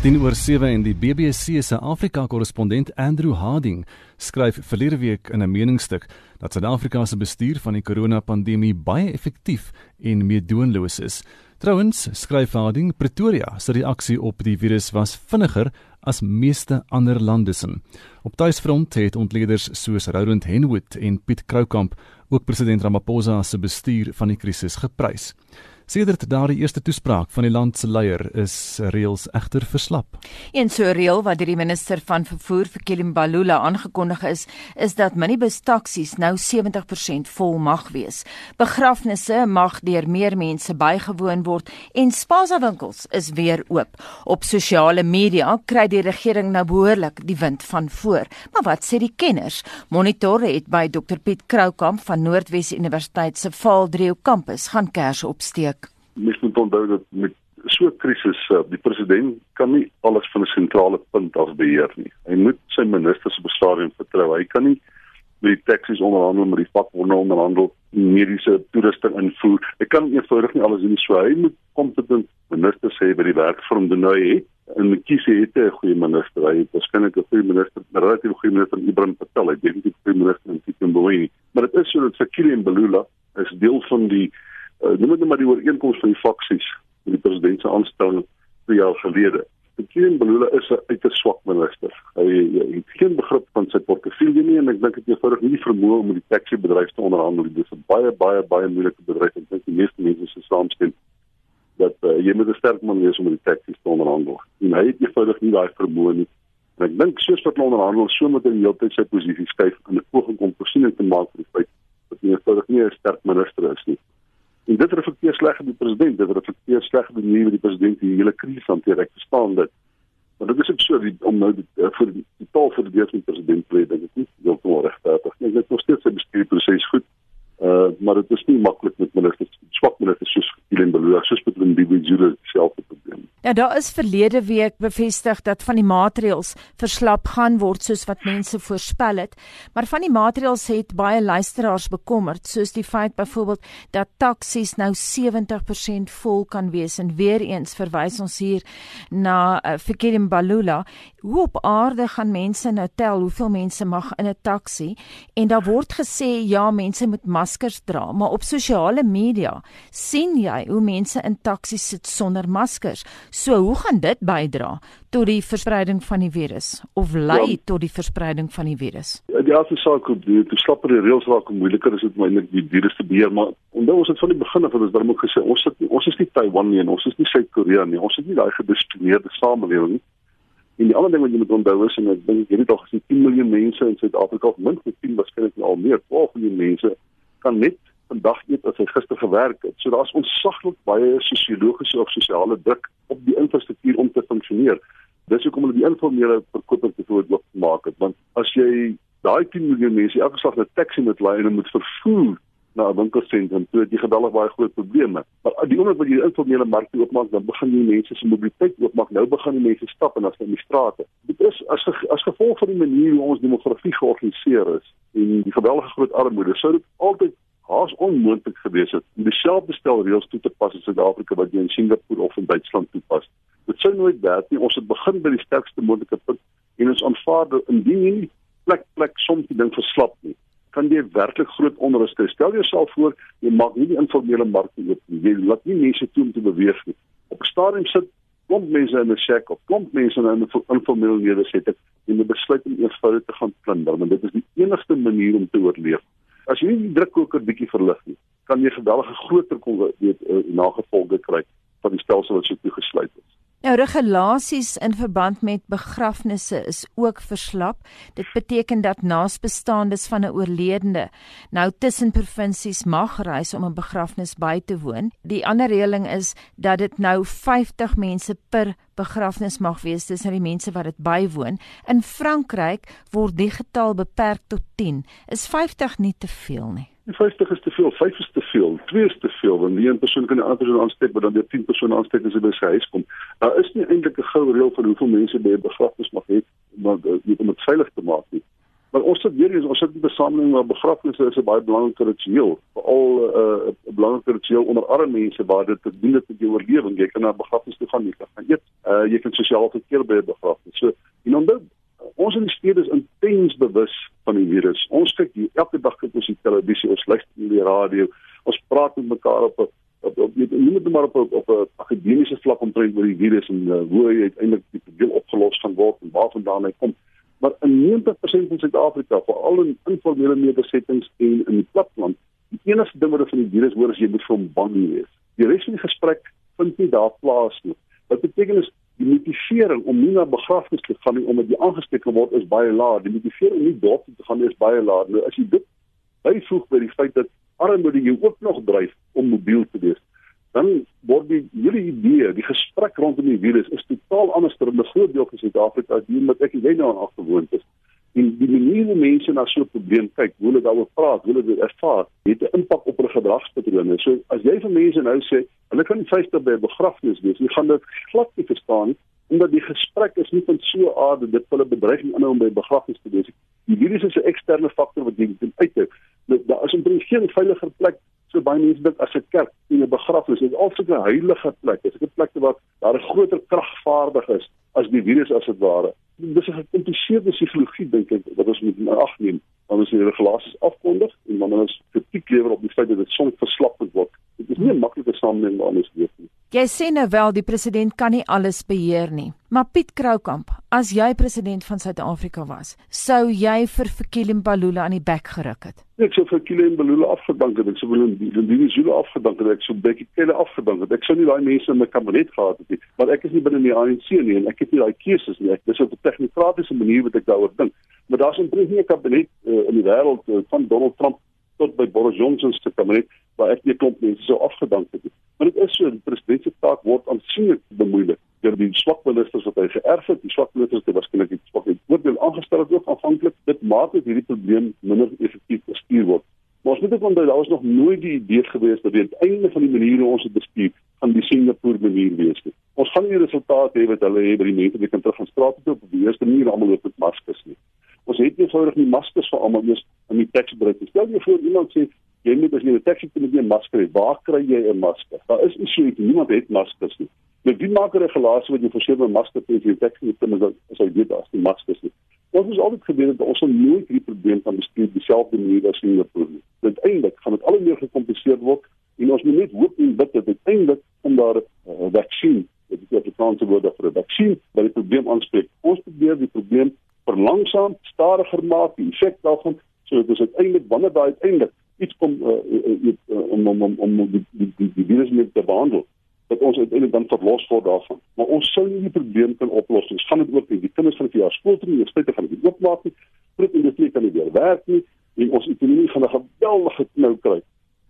10 oor 7 en die BBC se Afrika-korrespondent Andrew Harding skryf verlede week in 'n meningsstuk dat Suid-Afrika se bestuur van die koronapandemie baie effektief en meedoenloos is. Trouwens, skryf Harding, Pretoria se reaksie op die virus was vinniger as meeste ander lande se. Op tuisfront het ontleeders soos Roland Henwood en Piet Kroukamp ook president Ramaphosa se bestuur van die krisis geprys. Sedert daardie eerste toespraak van die land se leier is reëls egter verslap. Een so reël wat deur die minister van vervoer vir Kelimbalula aangekondig is, is dat minibus taksies nou 70% vol mag wees. Begrafnisse mag deur meer mense bygewoon word en spaza winkels is weer oop. Op sosiale media kry die regering nou behoorlik die wind van voor. Maar wat sê die kenners? Monitor het by Dr Piet Kroukamp van Noordwes Universiteit se Vaaldrieho kampus gaan kers opsteek mens moet onthou dat met so 'n krisis uh, die president kan nie alles van 'n sentrale punt af beheer nie. Hy moet sy ministers op stadium vertrou. Hy kan nie met die taxis onderhandel met die vakbonde onderhandel mediese toerusting invoer. Hy kan eenvoudig nie alles doen so hy moet kompetent ministers hê by die werk vir hom te nou hê. En hy het 'n goeie minister. Hy het waarskynlik 'n goeie minister, 'n relatief goeie minister Ibrahim Patel. Hy hy het 'n goeie minister in Tito Mboweni. Maar dit is so dat Sakile en Belula is deel van die uh, noem dit maar die ooreenkoms van die faksies met die president se aanstelling 2 jaar gelede. Bekien Belula is 'n uit 'n swak minister. Hy, hy het geen begrip van sy portefeulje nie en ek dink dit is eenvoudig nie vermoë om met die taxi bedryf te onderhandel. Dit is 'n baie baie baie moeilike bedryf en ek dink die meeste mense se saamstem dat uh, jy moet 'n sterk man wees om met die taxi te onderhandel. En hy het eenvoudig nie daai vermoë nie. En ek dink soos wat hulle onderhandel, so moet hy heeltyd sy posisie skuif in 'n poging om voorsiening te maak vir die feit dat hy eenvoudig nie 'n sterk minister is nie. En dit reflekteer sleg op die president, dit reflekteer sleg op die manier hoe die president die hele krisis hanteer. Ek verstaan dit. Maar dit is ook so die, om nou die, uh, vir die, die taal vir die deur van die president te dink ek nie heeltemal regverdig nie. Ek dink nog steeds sy bestuurproses goed. Uh maar dit is nie maklik met ministers, swak ministers soos Helen Beloor, soos met Lindiwe Zulu self te probleem. Ja, daar is verlede week bevestig dat van die maatreëls verslap gaan word soos wat mense voorspel het, maar van die maatreëls het baie luisteraars bekommerd, soos die feit byvoorbeeld dat taksies nou 70% vol kan wees. En weer eens verwys ons hier na uh, Fikiri Mbalula, hoe op aarde gaan mense nou tel hoeveel mense mag in 'n taxi? En daar word gesê ja, mense moet maskers dra, maar op sosiale media sien jy hoe mense in taksies sit sonder maskers. So hoe gaan dit bydra tot die verspreiding van die virus of lei ja, tot die verspreiding van die virus? Ja, die eerste saak op die te slapper die reëls raak moeiliker is dit om eintlik die virus te beheer, maar onthou ons het van die begin af ons daarom ook gesê ons sit ons is nie Taiwan nie en ons is nie Suid-Korea nie. Ons het nie daai gedisciplineerde samelewing nie. En die ander ding wat jy moet onthou is en ek dink het al gesien 10 miljoen mense in Suid-Afrika of minstens 10 waarskynlik al meer, 12 miljoen mense kan net vandag eet as hy gister gewerk het. So daar's ontsaglik baie sosiologiese of sosiale druk op die infrastruktuur om te funksioneer. Dis hoekom hulle die informele verkoper te voort maak het, want as jy daai 10 miljoen mense elke slag 'n taxi moet lei en moet vervoer na 'n winkelsentrum, toe jy geweldig baie groot probleme. Maar die oomblik wat jy die informele mark oopmaak, dan begin die mense se mobiliteit oopmaak. Nou begin die mense stap en as hulle in die strate. Dit is as as gevolg van die manier hoe ons demografie georganiseer is en die geweldige groot armoede, sou dit altyd haas onmoontlik gewees het om dieselfde stel reëls toe te pas in Suid-Afrika wat jy in Singapore of in Duitsland toepas. Dit sou nooit werk nie. Ons het begin by die sterkste moontlike punt en ons aanvaar dat indien plek plek soms die ding verslap nie, kan jy werklik groot onrus kry. Stel jouself voor jy maak nie die informele mark oop nie. Jy laat nie mense toe om te beweeg nie. Op 'n stadium sit klomp mense in 'n shack of klomp mense in 'n informele nedersetting en hulle besluit om eenvoudig te gaan plunder, want dit is die enigste manier om te oorleef as jy die drukkoker bietjie verlig nie, kan jy geweldige groter kon weet uh, nagevolge kry van die stelsel wat so toegesluit is. Nou regulasies in verband met begrafnisse is ook verslap. Dit beteken dat naasbestaandes van 'n oorledene nou tussen provinsies mag reis om 'n begrafnis by te woon. Die ander reëling is dat dit nou 50 mense per begrafnis mag wees tussen die mense wat dit bywoon. In Frankryk word die getal beperk tot 10. Is 50 nie te veel nie? 50 is te veel, 5 is te veel, 2 is te veel, want die een persoon kan die ander persoon aansteek, maar dan weer 10 persone aansteek as hy by sy huis kom. Daar is nie eintlik 'n goue reël van hoeveel mense by 'n begrafnis mag hê, maar uh, om dit veilig te maak nie. Maar ons sit weer eens ons sit in 'n samelewing waar begrafnisse is 'n baie belangrike ritueel, veral uh, 'n belangrike ritueel onder arme mense waar dit te doen het met jou oorlewing. Jy kan na begrafnisse toe gaan, jy kan gaan eet, uh, jy kan sosiaal verkeer by 'n begrafnis. So, en dan ons in die stede is intens bewus van die virus. Ons kyk hier elke dag kyk ons die televisie, ons luister na die radio, ons praat met mekaar op 'n op op net maar op op 'n akademiese vlak omtrent oor die virus en uh, hoe hy uiteindelik die probleem opgelos gaan word en waar vandaan hy kom maar in 90% van Suid-Afrika, veral in informele nedersettings en in die platteland, die enigste ding wat van die virus hoor is jy moet van bang wees. Die res van die gesprek vind nie daar plaas nie. Wat beteken is die motivering om nie na begrafnisse te gaan nie omdat jy aangesteek word is baie laag. Die motivering om nie dorp toe te gaan is baie laag. Nou as jy dit byvoeg by die feit dat armoede jou ook nog dryf om mobiel te wees, dan word die hele idee, die gesprek rondom die virus is totaal anders ter 'n groot deel van Suid-Afrika as die wat ek en jy nou aan afgewoond is. En die manier hoe mense na so 'n probleem kyk, hoe hulle daaroor praat, hoe hulle dit ervaar, het 'n impak op hulle gedragspatrone. So as jy vir mense nou sê, hulle kan nie vyftig by 'n begrafnis wees nie, gaan dit glad nie verstaan nie omdat die gesprek is nie van so aard dit hulle bedreiging inhou om by begrafnis te wees. Die virus is 'n eksterne faktor wat jy moet uitkyk. Daar is 'n geen veiliger plek so baie mense dink as 'n kerk en 'n begrafnis is altyd 'n heilige plek. Dit is 'n plek waar daar 'n groter kragvaardig is as die virus as dit ware. Dis 'n gekompliseerde psigologie dink ek wat ons moet ag neem wanneer ons die regulasies afkondig en wanneer ons kritiek lewer op die feit dat dit soms verslap word. Dit is nie 'n maklike samelewing waarin ons leef nie. Jy sê nou wel die president kan nie alles beheer nie. Maar Piet Kroukamp, as jy president van Suid-Afrika was, sou jy vir Fikile Mbalula aan die bek geruk het. Ek sou vir Fikile Mbalula afgedank het, ek sou wil in die Zulu afgedank het, ek sou Bekkie Cele afgedank het. Ek sou nie daai mense in my kabinet gehad het nie, maar ek is nie binne die ANC nie en ek het nie daai keuses nie. Ek dis op 'n tegnokratiese manier wat ek daaroor dink. Maar daar's 'n 'n kabinet uh, in die wêreld uh, van Donald Trump tot by Boris Johnson se kabinet waar ek nie klomp mense sou afgedank het. Maar dit is so die president se taak word aansienlik bemoeilik deur die swak ministers wat hy geërf het. Die swak ministers het waarskynlik iets swak oordeel aangestel het ook aanvanklik. Dit maak dat hierdie probleem minder effektief bestuur word. Maar ons moet ook onthou daar was nog nooit die idee gewees dat die einde van die manier hoe ons dit bestuur gaan die Singapore manier wees nie. Ons gaan nie die resultate hê wat hulle hê by die mense wat kan terug gaan straat toe op die eerste manier almal loop met maskers nie. Ons het nie eenvoudig nie maskers vir almal eers in die taxi-break. Stel jy voor iemand sê jy moet as jy 'n taxi moet 'n masker hê. Waar kry jy 'n masker? Daar is nie so iets niemand het maskers nie. Met wie maak 'n regulasie wat jy vir sewe maskers het jy taxi moet kom as jy weet daar's nie maskers nie. Ons is altyd geweet dat ons nooit hierdie probleem kan bestuur dieselfde manier as in die probleem. Dit eintlik gaan dit al hoe meer gekompliseer word en ons moet net hoop en bid dat uiteindelik om daar 'n uh, vaksin dit is die Franse woord vir 'n vaksin wat die probleem aanspreek. Ons probeer die probleem verlangsaam, stadiger maak, die effek daarvan sodat dit uiteindelik wanneer daai uiteindelik iets kom uh, uh, uh, om om om om die die die, die virus mee te behandel dat ons uiteindelik dan verlos word daarvan. Maar ons sou nie die probleem kan oplos nie. Ons gaan dit ook nie. Die kinders van die jaar skool toe nie, die spite gaan dit oopmaak nie. Groot industrie kan nie weer werk nie en ons ekonomie gaan 'n geweldige knou kry.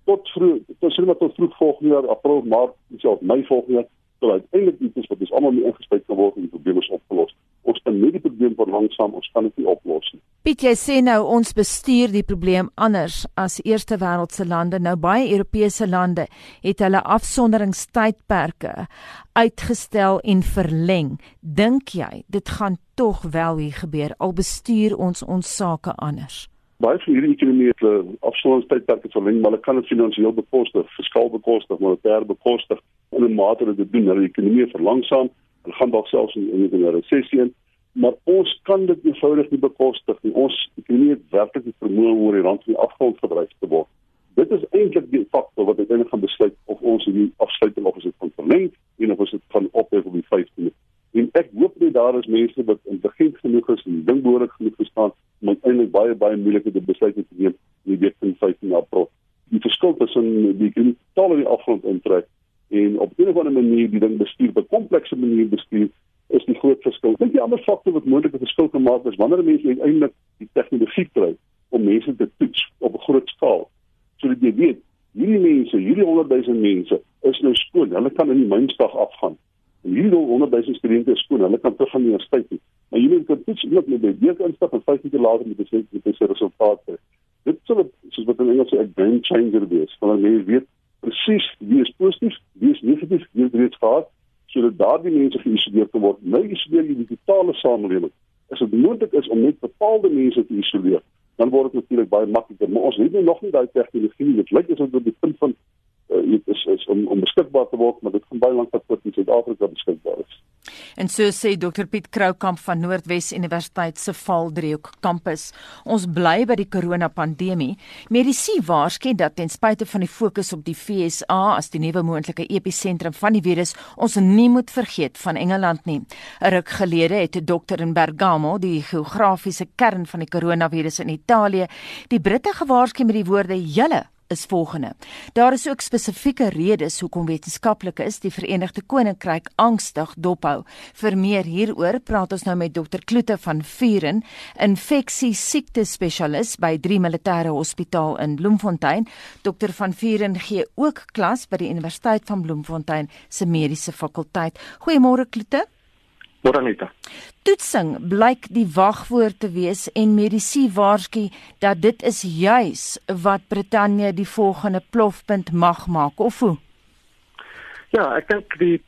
Tot vroeg, tot sien maar tot vroeg volgende jaar, April, Maart, selfs Mei volgende jaar, sal uiteindelik iets wat ons almal mee ingespuit kan word en die probleem is opgelos ons kan nie die probleem verlangsaam ons kan dit nie oplos nie. Piet jy sê nou ons bestuur die probleem anders as eerste wêreldse lande. Nou baie Europese lande het hulle afsonderingstydperke uitgestel en verleng. Dink jy dit gaan tog wel hier gebeur al bestuur ons ons sake anders? Baie van hierdie ekonomieë het hulle afsonderingstydperke verleng, maar hulle kan dit finansiëel bekostig, fiskaal bekostig, monetêr bekostig in 'n mate dat dit doen hulle ekonomie verlangsaam Hulle gaan dalk selfs in in 'n resessie in, maar ons kan dit eenvoudig nie bekostig nie. Ons ekonomie het werklik die vermoë om oor die rand van die afgrond gedryf te word. Dit is eintlik die faktor wat uiteindelik gaan besluit of ons hierdie afsluiting of ons dit kan verleng en of ons dit gaan ophef op die 15de. En ek hoop net daar is mense wat intelligent genoeg is en ding behoorlik genoeg verstaan om uiteindelik baie baie moeilike besluite te neem in die week van 15 April. Die verskil tussen die ekonomie totaal in die afgrond intrek en op 'n of ander manier die ding bestuur 'n komplekse manier bestuur is die groot verskil. Dink jy ander faktor wat moontlik 'n verskil kan maak is wanneer mense uiteindelik die tegnologie kry om mense te toets op 'n groot skaal. Sodat jy weet, hierdie mense, hierdie 100 000 mense is nou skoon. Hulle kan in die mynstag afgaan. En hierdie 100 000 studente is skoon. Hulle kan terug aan die universiteit toe. Maar hierdie kan toets iemand met 'n week instap en 5 minute later met 'n met 'n resultaat kry. Dit sou soos wat in Engels 'n game changer wees. Wanneer mense weet presies wie is positief, wie is reeds gehad, sodat daardie mense geïsoleer kan word. Nou isoleer jy die totale samelewing as dit moontlik is om net bepaalde mense te isoleer, dan word dit natuurlik baie makliker. Maar ons het nog nie daai tegnologie. Dit lyk asof dit op die punt van uh, is, is om om beskikbaar te word, maar dit gaan baie lank tot in Suid-Afrika beskikbaar is. En so sê Dr Piet Kroukamp van Noordwes Universiteit se Valdriehoek kampus. Ons bly by die koronapandemie. Medisy waarsku dat ten spyte van die fokus op die FSA as die nuwe moontlike episentrum van die virus, ons nie moet vergeet van Engeland nie. 'n Ruk gelede het 'n dokter in Bergamo, die geografiese kern van die koronavirus in Italië, die Britte gewaarsku met die woorde: "Julle is volgende. Daar is ook spesifieke redes hoekom wetenskaplike is die Verenigde Koninkryk angstig dophou. Vir meer hieroor praat ons nou met Dr Kloete van Vuren, infeksie siekte spesialis by Drie Militêre Hospitaal in Bloemfontein. Dr van Vuren gee ook klas by die Universiteit van Bloemfontein se mediese fakulteit. Goeiemôre Kloete. Moranita. Toetsing blyk die wagwoord te wees en medisy waarsku dat dit is juis wat Brittanje die volgende plofpunt mag maak of hoe? Ja, ek dink die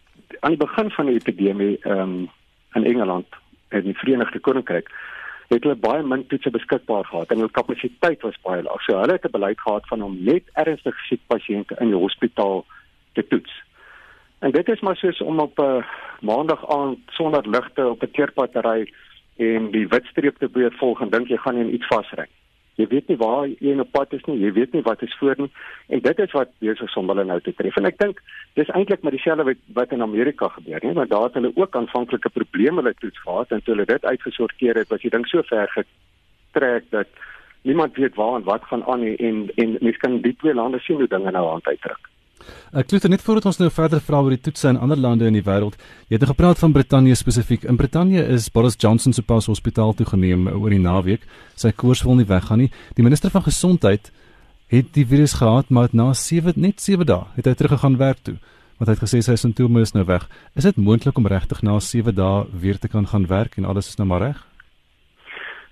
aan die begin van die epidemie um, in Engeland en die Verenigde Koninkryk het hulle baie min toetse beskikbaar gehad en hulle kapasiteit was baie laag. So hulle het 'n beleid gehad van om net ernstig siek pasiënte in die hospitaal te toets. En dit is maar soos om op 'n uh, maandag aand sonder ligte op 'n teerpad te ry en die witstreep te beurt volg en dink jy gaan in iets vasry. Jy weet nie waar jy op pad is nie, jy weet nie wat is voor nie en dit is wat besig is om hulle nou te tref. En ek dink dis eintlik met dieselfde wat, wat in Amerika gebeur, nie? Want daar het hulle ook aanvanklike probleme met toets gehad en toe hulle dit uitgesorteer het, was die ding so ver getrek dat niemand weet waar en wat gaan aan nie en en mense kan die twee lande sien hoe dinge nou aan uitdruk. Ek glo net voordat ons nou verder vra oor die toetse in ander lande in die wêreld. Jy het nou gepraat van Brittanje spesifiek. In Brittanje is Boris Johnson se pas hospitaal toe geneem oor die naweek. Sy koors wil nie weggaan nie. Die minister van gesondheid het die virus gehad, maar na 7 net 7 dae het hy teruggegaan werk toe. Want hy het gesê sy simptome is nou weg. Is dit moontlik om regtig na 7 dae weer te kan gaan werk en alles is nou maar reg?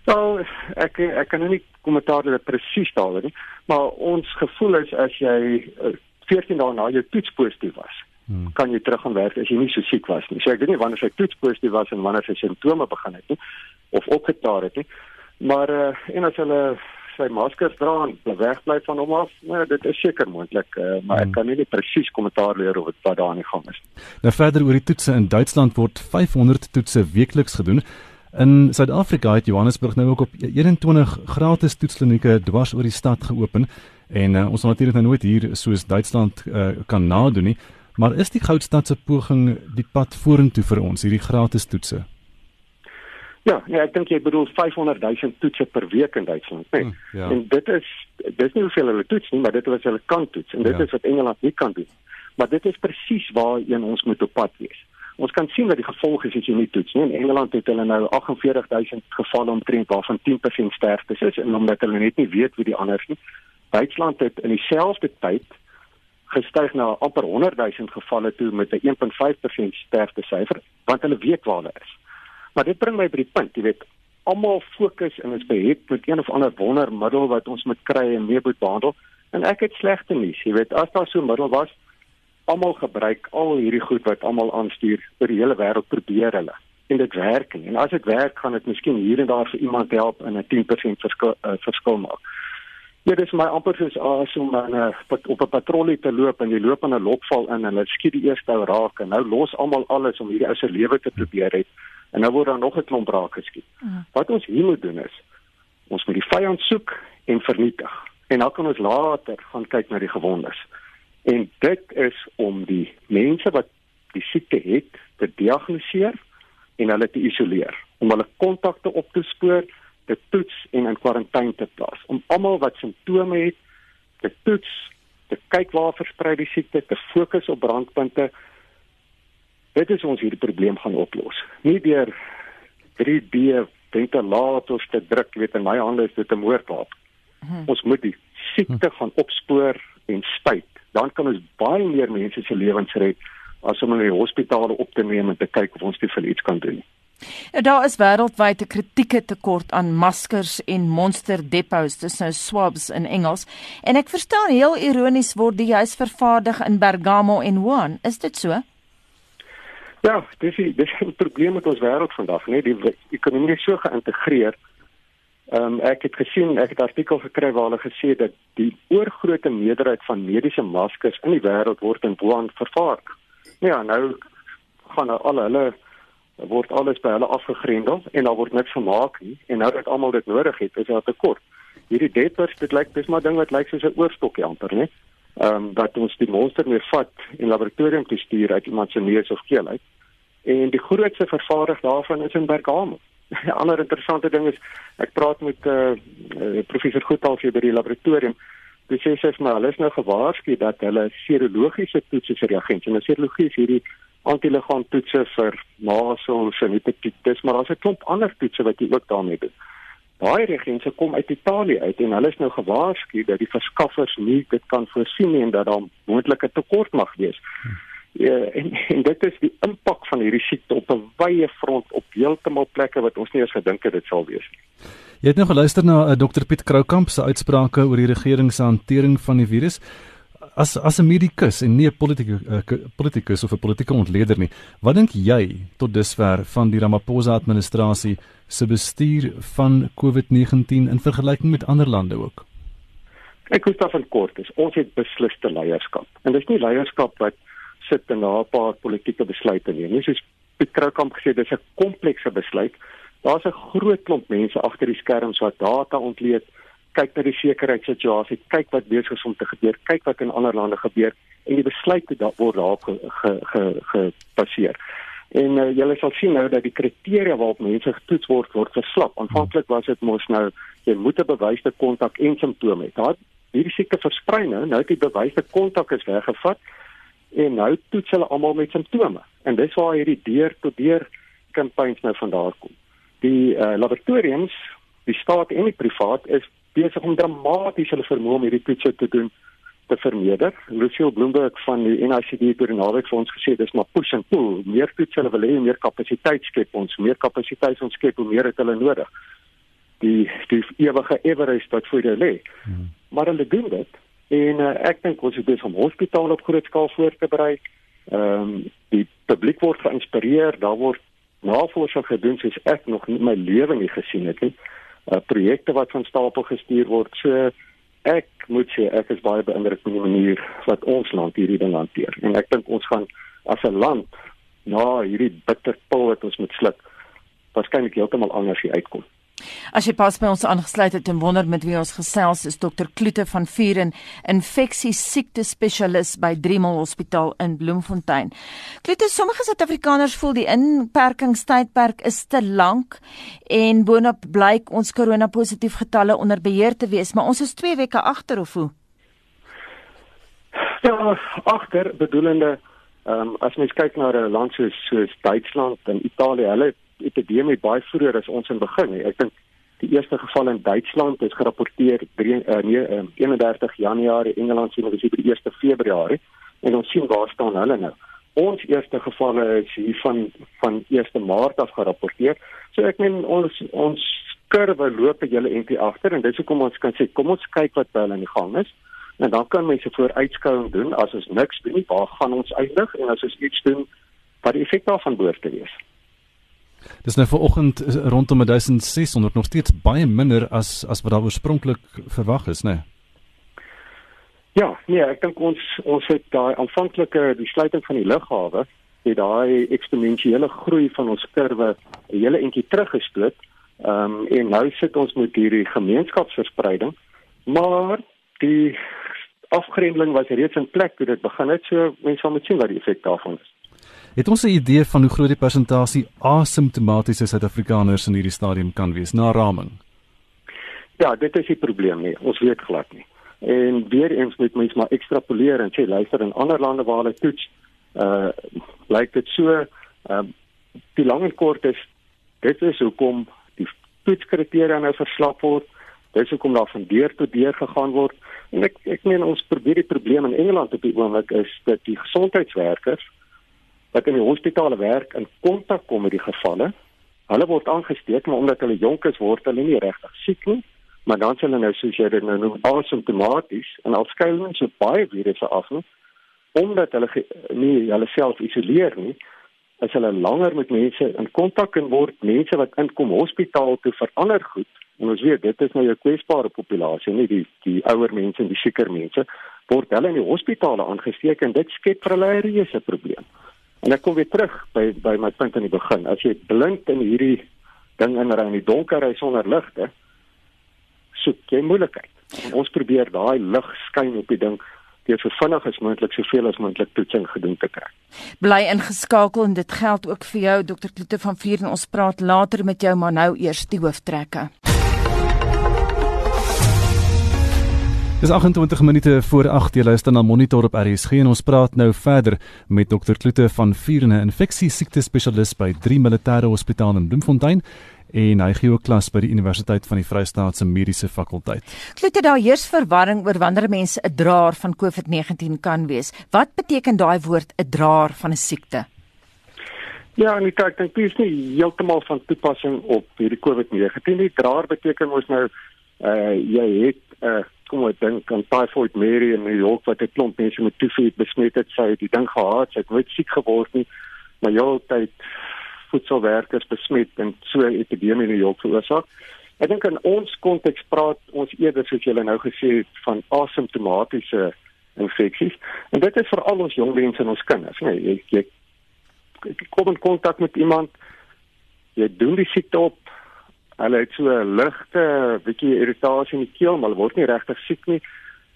Nou, ek ek kan nou nie kommentaar dit presies daal nie, maar ons gevoel is as jy uh, 14 dae na jou toets positief was, hmm. kan jy terug gaan werk as jy nie so siek was nie. So ek weet nie wanneer sy toets positief was en wanneer sy simptome begin het nie of opgetaar het nie. Maar uh, en as hulle sy maskers dra en wegbly van hom af, nou dit is seker moontlik, uh, maar hmm. ek kan nie presies kommentaar leer oor wat daar aan die gang is. Nou verder oor die toetse in Duitsland word 500 toetse weekliks gedoen. In Suid-Afrika het Johannesburg nou ook op 21 gratis toetsklinieke dwars oor die stad geopen en uh, ons sal natuurlik nou nooit hier soos Duitsland uh, kan nadoen nie, maar is die Goudstad se poging die pad vorentoe vir ons hierdie gratis toetse? Ja, ja, ek dink jy bedoel 500 000 toetse per week in Duitsland, nee. Hmm, ja. En dit is dis nie hoeveel hulle toets nie, maar dit is wat hulle kan toets en dit ja. is wat Engeland nie kan doen. Maar dit is presies waar een ons moet op pad wees ons kan sien wat die gevolge is as jy nie toets nie. In Engeland het hulle nou 48000 gevalle omtrent waarvan 10% sterftes is en omdat hulle net nie weet wie die ander is nie. Duitsland het in dieselfde tyd gestyg na amper 100000 gevalle toe met 'n 1.5% sterfte syfer want hulle weet waar hulle is. Maar dit bring my by die punt, jy weet, almal fokus en is beheer met een of ander wondermiddel wat ons moet kry en mee moet behandel en ek het slegte nuus, jy weet, as daar so 'n middel was almal gebruik al hierdie goed wat almal aanstuur oor die hele wêreld probeer hulle en dit werk nie. En as dit werk, gaan dit miskien hier en daar vir iemand help en 'n 10% verskil uh, verskil maak. Ja, dit is my amper soos as om aan 'n op 'n patrollie te loop en jy loop aan 'n lokval in en hulle skiet die eerste ou raak en nou los almal alles om hierdie ou se lewe te probeer het en nou word daar nog 'n klomp raak geskiet. Uh. Wat ons hier moet doen is ons moet die vyand soek en vernietig. En dan kan ons later gaan kyk na die gewondes. En dit is om die mense wat die siekte het te diagnoseer en hulle te isoleer, om hulle kontakte op te spoor, te toets en in kwarantyne te plaas. Om almal wat simptome het te toets, te kyk waar versprei die siekte, te fokus op brandpunte. Dit is ons hierdie probleem gaan oplos. Nie deur 3D ventilators te druk, weet in my hande is dit 'n moordwapen. Hmm. Ons moet die siekte gaan opspoor en spuit dan kan ons baie meer mense se lewens red as om in die hospitale op te neem en te kyk of ons dit vir iets kan doen. Ja, daar is wêreldwyd 'n kritieke tekort aan maskers en monster depots, dis nou swabs in Engels. En ek verstaan heel ironies word die huis vervaardig in Bergamo en Wuhan. Is dit so? Ja, dis die dis 'n probleem met ons wêreld vandag, né? Die ekonomie is so geïntegreer. Ehm um, ek het gesien, ek het artikel gekry waar hulle gesê dat die oorgrootste meerderheid van mediese maskers in die wêreld word in Wuhan vervaardig. Ja, nou gaan al hulle word alles by hulle afgegrendel en daar word niks gemaak nie en nou dat almal dit nodig het, is daar tekort. Hierdie debtors, dit lyk dis maar ding wat lyk soos 'n oorstokkie amper, né? Ehm um, dat ons die monster weer vat en laboratorium toe stuur uit iemand se neus of keel uit. En die grootste vervaardig daarvan is in Bergamo. 'n Ander interessante ding is ek praat met uh, uh professor Goethals hier by die laboratorium. Dis sê sy maar hulle is nou gewaarsku dat hulle serologiese toetse vir reagens en serologie is hierdie antiliggaam toetse vir measles en hepatitis, maar daar's 'n klomp ander toetse wat jy ook daarmee doen. Daai reagense kom uit Italië uit en hulle is nou gewaarsku dat die verskaffers nie dit kan voorsien nie en dat daar moontlike tekort mag wees. Ja, en, en dit is die impak van hierdie siekte op 'n wye front op heeltemal plekke wat ons nie eens gedink het dit sal wees nie. Jy het nou geluister na uh, eh, Dr Piet Kroukamp se uitsprake oor die regering se hantering van die virus as as 'n medikus en nie 'n politieke uh, politikus of 'n politieke ontleder nie. Wat dink jy tot dusver van die Ramaphosa administrasie se bestuur van COVID-19 in vergelyking met ander lande ook? Ek hoor daarvan kort is ons het besliste leierskap. En dis nie leierskap wat sit en na 'n paar politieke besluite neem nie. Soos Piet Kroukamp gesê, dis 'n komplekse besluit. Daar's 'n groot klomp mense agter die skerms wat data ontleed kyk na die sekuriteitssituasie, kyk wat besig is om te gebeur, kyk wat in ander lande gebeur en die besluite daar word daarop gebaseer. Ge, ge, en uh, julle sal sien nou dat die kriteria waarop mense getoets word word verslap. Aanvanklik was dit mos nou jy moet 'n bewyse kontak en simptome hê. Daar hierdie siekte versprei nou, nou het die bewyse kontak is weggevat en nou toets hulle almal met simptome. En dis waar hierdie deur tot deur kampanje nou vandaan kom. Die uh, laboratoriums, die staat en die privaat is besig om dramaties hulle vermoë om hierdie toetse te doen te vermeerder. Lucille Bloomberg van die NICD het oor 'n naweek vir ons gesê dis maar push and pull. Meer toetse hulle wil hê, meer kapasiteit skep ons, meer kapasiteit ons skep, hoe meer het hulle nodig. Die die ewige Everest wat voor hulle lê. Hmm. Maar hulle doen dit en uh, ek dink ons het besig om hospitale op groot skaal voor te berei. Ehm um, die publiek word geïnspireer, daar word navorsing gedoen soos ek nog nie my lewe nie gesien het nie uh, projekte wat van stapel gestuur word. So ek moet sê ek is baie beïndruk met die manier wat ons land hierdie ding hanteer. En ek dink ons gaan as 'n land na hierdie bitter pil wat ons moet sluk, waarskynlik heeltemal anders uitkom. As jy pas by ons aangesluit het en wonder met wie ons gesels is Dr Kloete van Vuren, infeksie siekte spesialis by Driemal Hospitaal in Bloemfontein. Kloete, sommige Suid-Afrikaners voel die inperkingstydperk is te lank en boonop blyk ons korona positief getalle onder beheer te wees, maar ons is 2 weke agter of hoe? Ja, agter bedoelende ehm um, as mens kyk na 'n land soos soos Duitsland en Italië, hulle epidemie baie vroeër as ons in begin het. Ek dink die eerste geval in Duitsland is gerapporteer 3 uh, nee, uh, 31 Januarie, Engeland sien ons die 1 Februarie en ons sien waar staan hulle nou. Ons eerste gevalle is hier van van 1 Maart af gerapporteer. So ek meen ons ons kurwe loop julle NT agter en dis hoekom ons kan sê kom ons kyk wat by hulle in die gang is. En dan kan mense vooruitskouing doen as ons niks doen nie, waar gaan ons eindig en as ons iets doen wat die effek daarvan behoort te wees. Dis nou vanoggend rondom 1600 nog steeds baie minder as as wat daar oorspronklik verwag is, né? Nee? Ja, nee, ek dink ons ons het daai aanvanklike die sluiting van die lughawe het daai eksponensiële groei van ons kurwe 'n hele entjie teruggestoot. Ehm um, en nou sit ons met hierdie gemeenskapsverspreiding, maar die afgrendeling was reeds in plek toe dit begin het, so mense sal moet sien wat die effek daarvan is. Het ons 'n idee van hoe groot die persentasie asymptomatiese Suid-Afrikaners in hierdie stadium kan wees na raming? Ja, dit is die probleem nie. Ons weet glad nie. En weer eens moet mens maar ekstrapoleer en sê luister in ander lande waar hulle toets, uh lyk dit so, uh die lang en kort is dit is hoekom die toetskriteria nou verslap word. Dit is hoekom daar van deur tot deur gegaan word. En ek ek meen ons probeer die probleem in Engeland op die oomblik is dat die gesondheidswerkers wat in die hospitale werk in kontak kom met die gevalle. Hulle word aangesteek maar omdat hulle jonk is word hulle nie regtig siek nie, maar dan sal hulle nou soos jy dit nou noem asymptomaties en al skuil hulle so baie virusse af nie omdat hulle nie hulle self isoleer nie as hulle langer met mense in kontak kan word, mense wat inkom hospitaal toe verander goed. En ons weet dit is nou 'n kwesbare populasie, nie die die ouer mense en die sieker mense word hulle in die hospitale aangesteek en dit skep vir hulle 'n reuse probleem. En ek kom weer terug by by my punt aan die begin. As jy blind in hierdie ding inry in die donker ry sonder ligte, soek jy moeilikheid. En ons probeer daai lig skyn op die ding deur so vinnig as moontlik soveel as moontlik toetsing gedoen te kry. Bly ingeskakel en dit geld ook vir jou Dr. Kloete van Vier en ons praat later met jou maar nou eers die hooftrekke. Dis 28 minute voor 8 jy luister na Monitor op RSG en ons praat nou verder met Dr. Kloete van Vier, 'n infeksie siekte spesialist by 3 Militêre Hospitaal in Bloemfontein en hy gee ook klas by die Universiteit van die Vrystaat se Mediese Fakulteit. Klote daar heers verwarring oor wanneer mense 'n draer van COVID-19 kan wees. Wat beteken daai woord 'n draer van 'n siekte? Ja, en ek dink dit is nie heeltemal van toepassing op hierdie COVID-19 nie. Draer beteken mos nou uh jy het 'n uh, kom ek dink aan typhoid Mary in New York wat 'n klomp mense met tyfoid besmet het, sy het die ding gehad, sy het nooit siek geword nie, maar heeltyd voedselwerkers besmet en so 'n epidemie in die Joop veroorsaak. Ek dink in ons konteks praat ons eerder soos julle nou gesê het van asymptomatiese infeksies en dit is vir al ons jong mense en ons kinders. Nee, jy, jy, jy kom in kontak met iemand jy doen die siekte op hulle het so 'n ligte bietjie irritasie in die keel maar hulle word nie regtig siek nie.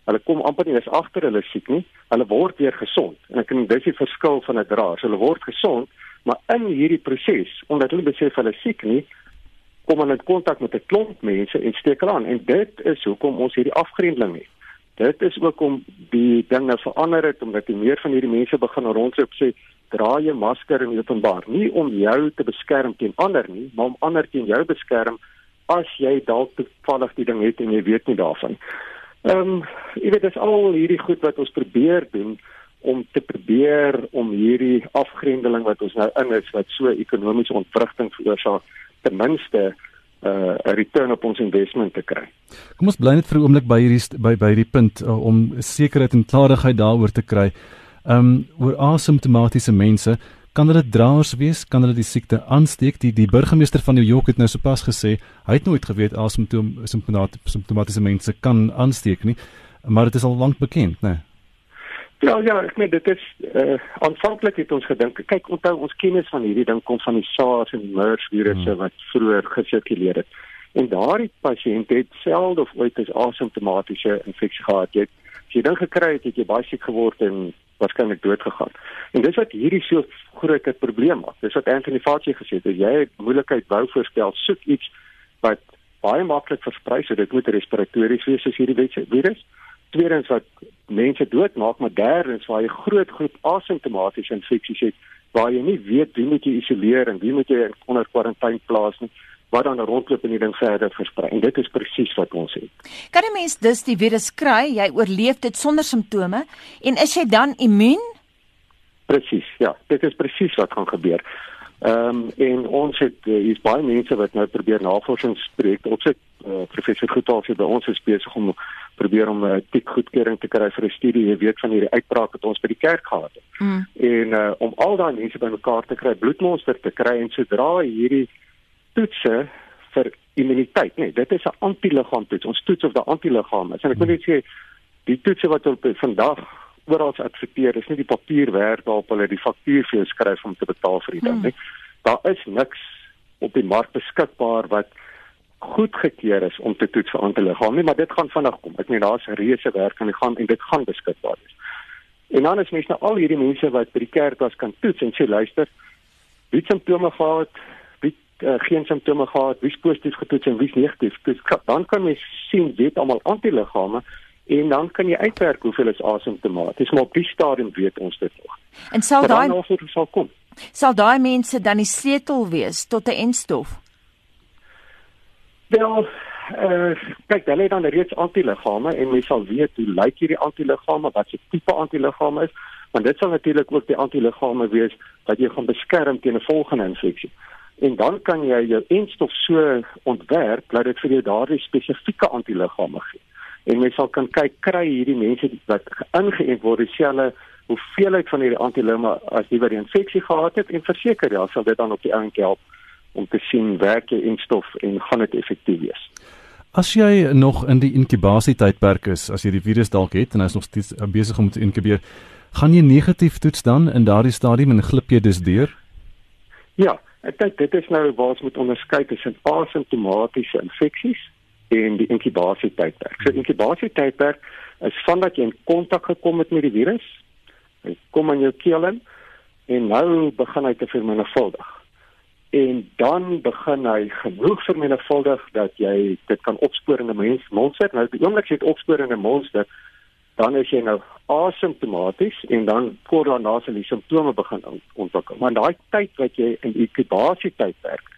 Hulle kom amper nie eens agter hulle siek nie. Hulle word weer gesond. En ek dink dis die verskil van 'n draer. So hulle word gesond Maar in hierdie proses, omdat hulle besef hulle siek nie, kom hulle in kontak met 'n klomp mense en steek aan. En dit is hoekom ons hierdie afgrendeling het. Dit is ook om die dinge verander het omdat die meer van hierdie mense begin rondloop sê dra jy masker in openbaar nie om jou te beskerm teen ander nie, maar om ander teen jou beskerm as jy dalk toevallig die ding het en jy weet nie daarvan. Ehm um, jy weet dis al hierdie goed wat ons probeer doen om te probeer om hierdie afgrendeling wat ons nou in is wat so ekonomiese ontwrigting veroorsaak ten minste uh, 'n uh, return op ons investment te kry. Kom ons bly net vir 'n oomblik by hierdie by by hierdie punt uh, om sekerheid en klarigheid daaroor te kry. Um oor asymptomatiese mense, kan hulle draers wees? Kan hulle die siekte aansteek? Die die burgemeester van New York het nou sopas gesê hy het nooit geweet asymptomatiese mense kan aansteek nie, maar dit is al lank bekend, né? Nee? Ja ja, ek meen dit is uh aanvanklik het ons gedink, kyk onthou ons kennis van hierdie ding kom van die SARS en MERS virusse hmm. wat vroeër gesirkuleer het. En daardie pasiënt het selde of ooit 'n asymptomatiese infeksie gehad. Jy het jy dink gekry het, het jy baie siek geword en waarskynlik dood gegaan. En dis wat hierdie so groot 'n probleem maak. Dis wat Anthony Fauci gesê het, as jy moeilikheid wou voorspel, soek iets wat baie maklik versprei, so dit moet respiratories wees as hierdie virus tweedens wat mense doodmaak, maar derdens waar jy groot groep asymptomatiese infeksies het waar jy nie weet wie moet jy isoleer en wie moet jy onder kwarantyne plaas nie wat dan rondloop en die ding verder versprei. En dit is presies wat ons het. Kan 'n mens dus die virus kry, jy oorleef dit sonder simptome en is jy dan immuun? Presies, ja, dit is presies wat gaan gebeur. Ehm um, en ons het uh, hier's baie mense wat nou probeer navorsingsprojekte opset. Uh, professor Goethaus het by ons besig om probeer om 'n uh, tik goedkeuring te kry vir 'n studie. Jy weet van hierdie uitbraak wat ons by die kerk gehad het. Mm. En uh, om al daai mense bymekaar te kry, bloedmonster te kry en sodra hierdie toetse vir immuniteit, nee, dit is 'n antiliggaam toets. Ons toets of daai antiliggaam is. En ek wil net sê die toetse wat op vandag oral adverteer, is nie die papierwerk waarop hulle die faktuur vir jou skryf om te betaal vir die ding hmm. nie. Daar is niks op die mark beskikbaar wat goedgekeur is om te toets vir antiliggame nie, maar dit gaan vinnig kom. Ek meen daar's reuse werk aan die gang en dit gaan beskikbaar wees. En dan is mens nou al hierdie mense wat by die kerk was kan toets en sê luister, wie het simptome gehad? Wie uh, geen simptome gehad? Wie is positief getoets en wie is negatief? Dus, dan kan mens sien wie het almal antiliggame en dan kan jy uitwerk hoeveel is asymptomaties, maar op die stadium weet ons dit nog. En sal daai sal kom. Sal daai mense dan die sleutel wees tot 'n enstof? Wel, uh, kyk, hulle het dan reeds antiliggame en mens sal weet hoe lyk hierdie antiliggame, wat se tipe antiliggame is, want dit sal natuurlik ook die antiliggame wees wat jy gaan beskerm teen 'n volgende infeksie. En dan kan jy jou enstof so ontwerp dat dit vir jou daardie spesifieke antiliggame gee. En mens sal kan kyk kry hierdie mense wat ingeënt word dieselfde hoeveelheid van hierdie antiloma as jy by die infeksie gehad het en verseker ja, sal dit dan op die ount help om te sien werk jy en stof en gaan dit effektief wees. As jy nog in die inkubasietydperk is, as jy die virus dalk het en hy's nog steeds besig om te inkubeer, gaan jy negatief toets dan in daardie stadium en glip jy dus deur? Ja, ek dink dit is nou waar ons moet onderskei tussen asymptomatiese infeksies en die inkubasietydperk. So inkubasietydperk is vandat jy in kontak gekom het met die virus, hy kom in jou keel in en nou begin hy te vermenigvuldig. En dan begin hy genoeg vermenigvuldig dat jy dit kan opspoor in 'n mens monster. Nou die oomblik jy dit opspoor in 'n monster, dan is jy nou asymptomaties en dan kort daarna sal die simptome begin ontwikkel. Maar daai tyd wat jy in inkubasie tydperk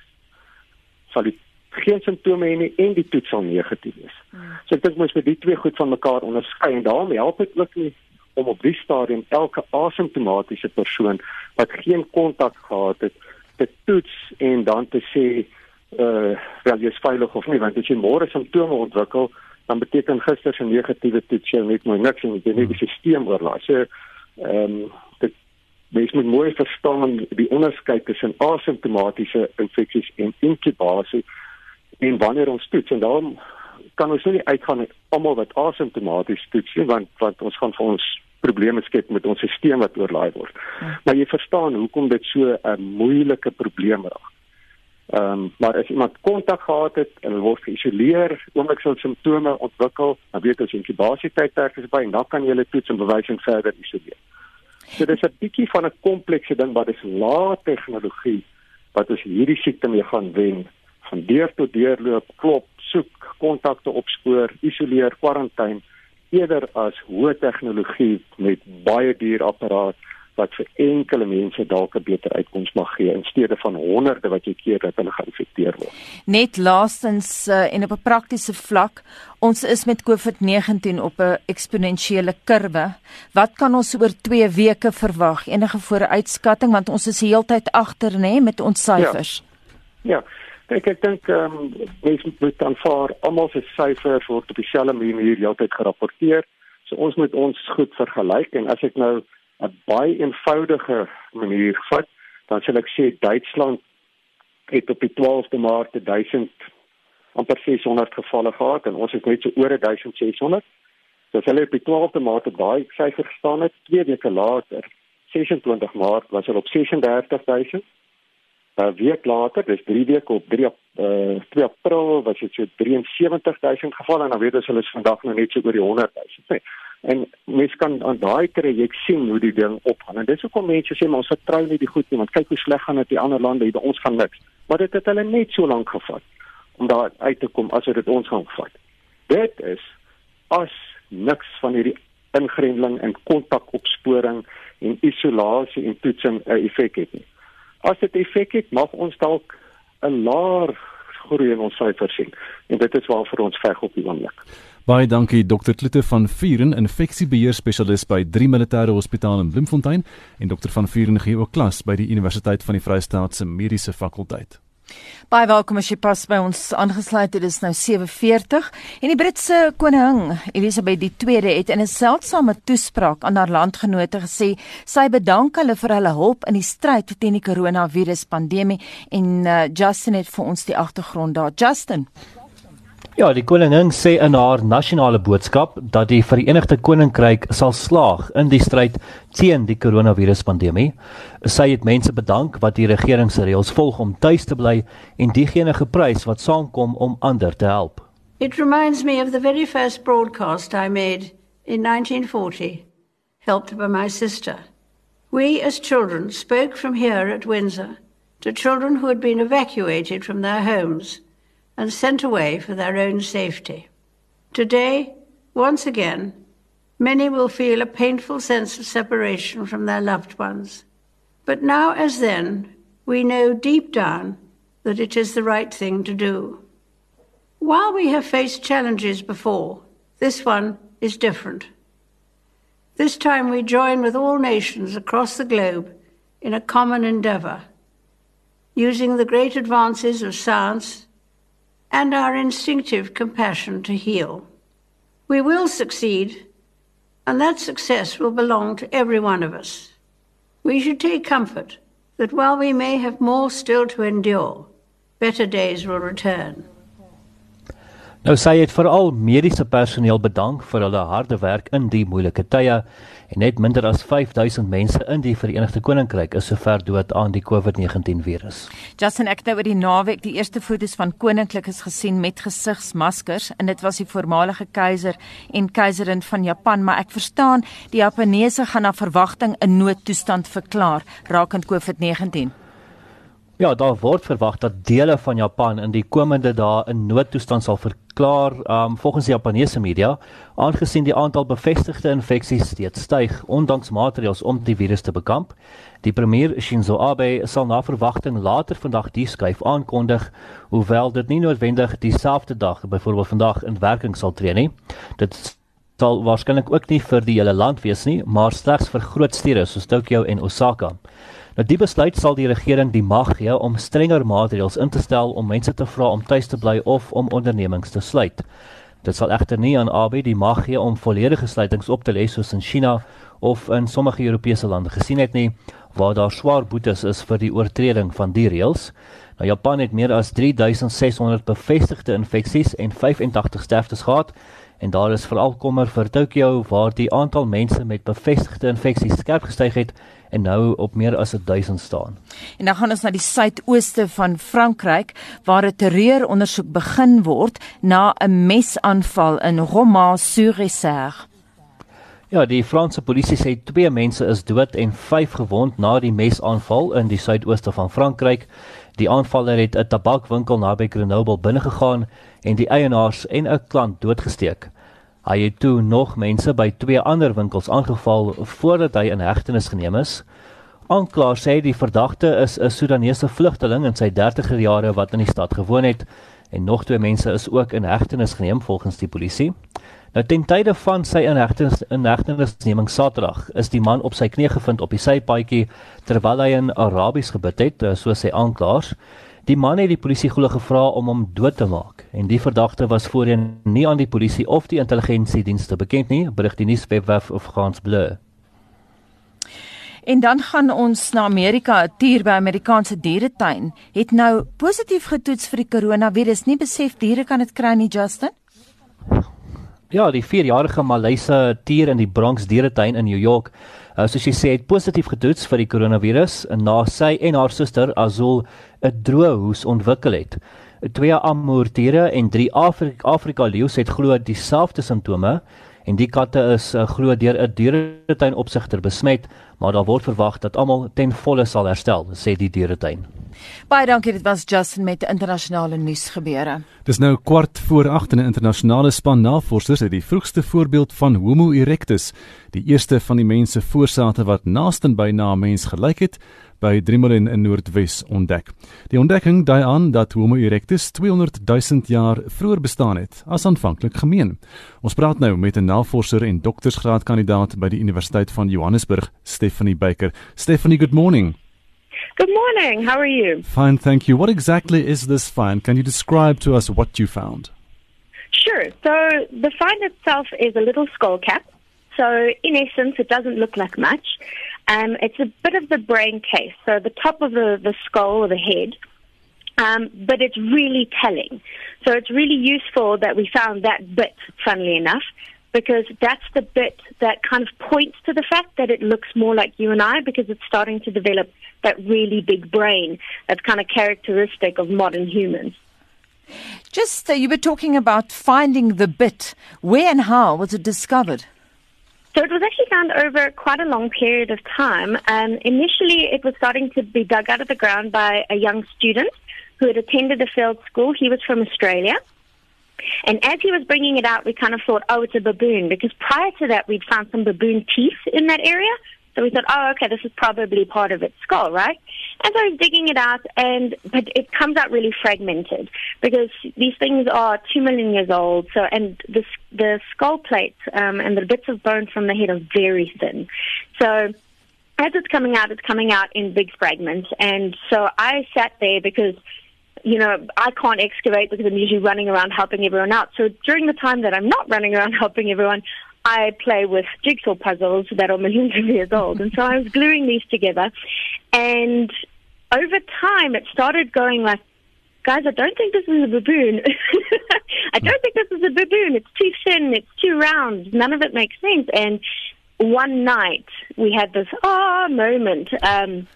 sal jy geen simptome hê nie en die toets sal negatief wees. Hmm. So ek dink mens moet die twee goed van mekaar onderskei en daarom help dit ook nie om op die stadium elke asymptomatiese persoon wat geen kontak gehad het te toets en dan te sê uh wel jy is veilig of nie want as jy môre simptome ontwikkel dan beteken gister se negatiewe toets jou net mooi niks en jy net die stelsel oorlaai. So ehm um, dit mens moet mooi verstaan die onderskeid tussen asymptomatiese infeksies en inkubasie en wanneer ons toets en daarom kan ons nie uitgaan met almal wat asymptomaties toets nie want want ons gaan vir ons probleme skep met ons stelsel wat oorlaai word. Ja. Maar jy verstaan hoekom dit so 'n moeilike probleem raak. Ehm um, maar as iemand kontak gehad het en hulle word geïsoleer, oomblik sal simptome ontwikkel, dan weet ons inkubasietydperk is by en dan kan jy hulle toets en bewysing verder isoleer. So dis 'n bietjie van 'n komplekse ding wat is lae tegnologie wat ons hierdie siekte mee gaan wen van deur tot deur loop, klop, soek, kontakte opspoor, isoleer, kwarantyne eerder as hoë tegnologie met baie duur apparaat wat vir enkele mense dalk 'n beter uitkoms mag gee in steede van honderde wat jy keer dat hulle geïnfekteer word. Net laastens uh, en op 'n praktiese vlak, ons is met COVID-19 op 'n eksponensiële kurwe. Wat kan ons oor 2 weke verwag? Enige vooruitskatting want ons is heeltyd agter nê nee, met ons syfers. Ja. ja. Ek ek dink ehm um, mense moet aanvaar almal se syfers word op dieselfde manier heeltyd gerapporteer. So ons moet ons goed vergelyk en as ek nou 'n baie eenvoudige manier vat, dan sal ek sê Duitsland het op die 12de Maart 1000 amper 600 gevalle gehad en ons het net so oor 1600. So as hulle op die 12de Maart op daai syfer gestaan het, twee weke later, 26 Maart was hulle op 36000 'n week later, dis 3 weke op 3 uh 2 April was dit so 73000 gevalle en dan weet ons hulle is vandag nou net so oor die 100000. Nee. En mens kan aan daai traject sien hoe die ding opgaan. En dis hoekom mense sê maar ons vertrou nie die goed nie want kyk hoe sleg gaan dit in ander lande by ons gaan niks. Maar dit het hulle net so lank gevat om daar uit te kom as dit ons gaan vat. Dit is as niks van hierdie ingrendeling en kontakopsporing en isolasie en toetsing 'n effek het nie. As dit effek het, mag ons dalk 'n laer groei in ons syfers sien. En dit is waarvoor ons veg op die oomblik. Baie dankie Dr. Klute van Vuren, infeksiebeheer spesialis by 3 Militêre Hospitaal in Bloemfontein en Dr. van Vuren gee ook klas by die Universiteit van die Vrystaat se Mediese Fakulteit. Baie welkom as jy pas by ons aangesluit het. Dit is nou 7:40 en die Britse koningin Elizabeth II het in 'n seldsame toespraak aan haar landgenote gesê sy bedank hulle vir hulle hulp in die stryd teen die koronavirus pandemie en uh, Justin het vir ons die agtergrond daar. Justin Ja, die koningin sê in haar nasionale boodskap dat die Verenigde Koninkryk sal slaag in die stryd teen die koronaviruspandemie. Sy het mense bedank wat die regering se reëls volg om tuis te bly en diegene geprys wat saamkom om ander te help. It reminds me of the very first broadcast I made in 1940, helped by my sister. We as children spoke from here at Windsor to children who had been evacuated from their homes. And sent away for their own safety. Today, once again, many will feel a painful sense of separation from their loved ones. But now, as then, we know deep down that it is the right thing to do. While we have faced challenges before, this one is different. This time we join with all nations across the globe in a common endeavour, using the great advances of science and our instinctive compassion to heal. We will succeed and that success will belong to every one of us. We should take comfort that while we may have more still to endure, better days will return. Nou sê hy het veral mediese personeel bedank vir hulle harde werk in die moeilike tye en net minder as 5000 mense in die Verenigde Koninkryk is sover dood aan die COVID-19 virus. Justin ek het nou oor die naweek die eerste foto's van koninklikes gesien met gesigsmaskers en dit was die voormalige keiser en keiserin van Japan, maar ek verstaan die Japaneese gaan na verwagting 'n noodtoestand verklaar rakend COVID-19. Ja, daar word verwag dat dele van Japan in die komende dae 'n noodtoestand sal verklaar, um, volgens die Japaneese media, aangesien die aantal bevestigde infeksies steeds styg ondanks maatreëls om die virus te bekamp. Die premier Shinzo Abe sal na verwagting later vandag die skuif aankondig, hoewel dit nie noodwendig dieselfde dag, byvoorbeeld vandag in werking sal tree nie. Dit sal waarskynlik ook nie vir die hele land wees nie, maar slegs vir groot stede soos Tokyo en Osaka. Nou die besluit sal die regering die mag gee om strenger maatreëls in te stel om mense te vra om tuis te bly of om ondernemings te sluit. Dit sal egter nie aan AB die mag gee om volledige sluitings op te lê soos in China of in sommige Europese lande gesien het nie waar daar swaar boetes is vir die oortreding van die reëls. Nou Japan het meer as 3600 bevestigde infeksies en 85 sterftes gehad en daar is veral kommer vir Tokyo waar die aantal mense met bevestigde infeksies skerp gestyg het en nou op meer as 1000 staan. En dan gaan ons na die suidooste van Frankryk waar 'n terreurondersoek begin word na 'n mesaanval in Romans-sur-Isère. Ja, die Franse polisie sê twee mense is dood en 5 gewond na die mesaanval in die suidooste van Frankryk. Die aanvaller het 'n tabakwinkel naby Grenoble binnegegaan en die eienaars en 'n klant doodgesteek. Hy het toe nog mense by twee ander winkels aangeval voordat hy in hegtenis geneem is. Aanklaer sê die verdagte is 'n Sudanese vlugteling in sy 30er jare wat in die stad gewoon het en nog twee mense is ook in hegtenis geneem volgens die polisie. Nou ten tye van sy inhegtenis inhegtenisneming Saterdag is die man op sy knie gevind op die sypaadjie terwyl hy in Arabies gebid het, soos sy aanklaers. Die man het die polisie glo gevra om hom dood te maak en die verdagte was voorheen nie aan die polisie of die intelligensiedienste bekend nie, berig die nuuswebwerf of France Bleu. En dan gaan ons na Amerika. 'n Dier by Amerikaanse dieretuin het nou positief getoets vir die koronavirus. Nie besef diere kan dit kry nie, Justin? Ja, die 4-jarige Malayse dier in die Bronx dieretuin in New York uh, soos jy sê het positief getoets vir die koronavirus na sy en haar suster Azul 'n droë hoes ontwikkel het. Twee amoordiere en drie Afrika Afrika leeu's het glo dieselfde simptome en die katte is uh, glo deur 'n dieretuin opsigter besmet, maar daar word verwag dat almal ten volle sal herstel, sê die dieretuin. Baie dankie, dit was Justin met die internasionale nuus gebeure. Dis nou kwart voor 8 en 'n internasionale span navorsers het die vroegste voorbeeld van Homo erectus, die eerste van die mense voorsate wat naaste by na mens gelyk het, by Driemolen in Noordwes ontdek. Die ontdekking dui aan dat Homo erectus 200 000 jaar vroeër bestaan het as aanvanklik gemeen. Ons praat nou met 'n navorser en doktorsgraadkandidaat by die Universiteit van Johannesburg, Stephanie Baker. Stephanie, good morning. Good morning. How are you? Fine, thank you. What exactly is this find? Can you describe to us what you found? Sure. So the find itself is a little skull cap. So in essence, it doesn't look like much. Um, it's a bit of the brain case, so the top of the, the skull or the head. Um, but it's really telling. So it's really useful that we found that bit, funnily enough, because that's the bit that kind of points to the fact that it looks more like you and I because it's starting to develop that really big brain that's kind of characteristic of modern humans. Just uh, you were talking about finding the bit. Where and how was it discovered? So it was actually found over quite a long period of time. Um, initially, it was starting to be dug out of the ground by a young student who had attended a field school. He was from Australia. And as he was bringing it out, we kind of thought, oh, it's a baboon, because prior to that, we'd found some baboon teeth in that area. So we thought, oh, okay, this is probably part of its skull, right? And so I was digging it out, and but it comes out really fragmented because these things are two million years old. So and the the skull plate um, and the bits of bone from the head are very thin. So as it's coming out, it's coming out in big fragments. And so I sat there because you know, I can't excavate because I'm usually running around helping everyone out. So during the time that I'm not running around helping everyone, I play with jigsaw puzzles that are millions of years old. And so I was gluing these together. And over time, it started going like, guys, I don't think this is a baboon. I don't think this is a baboon. It's too thin. It's too round. None of it makes sense. And one night, we had this ah moment. Um,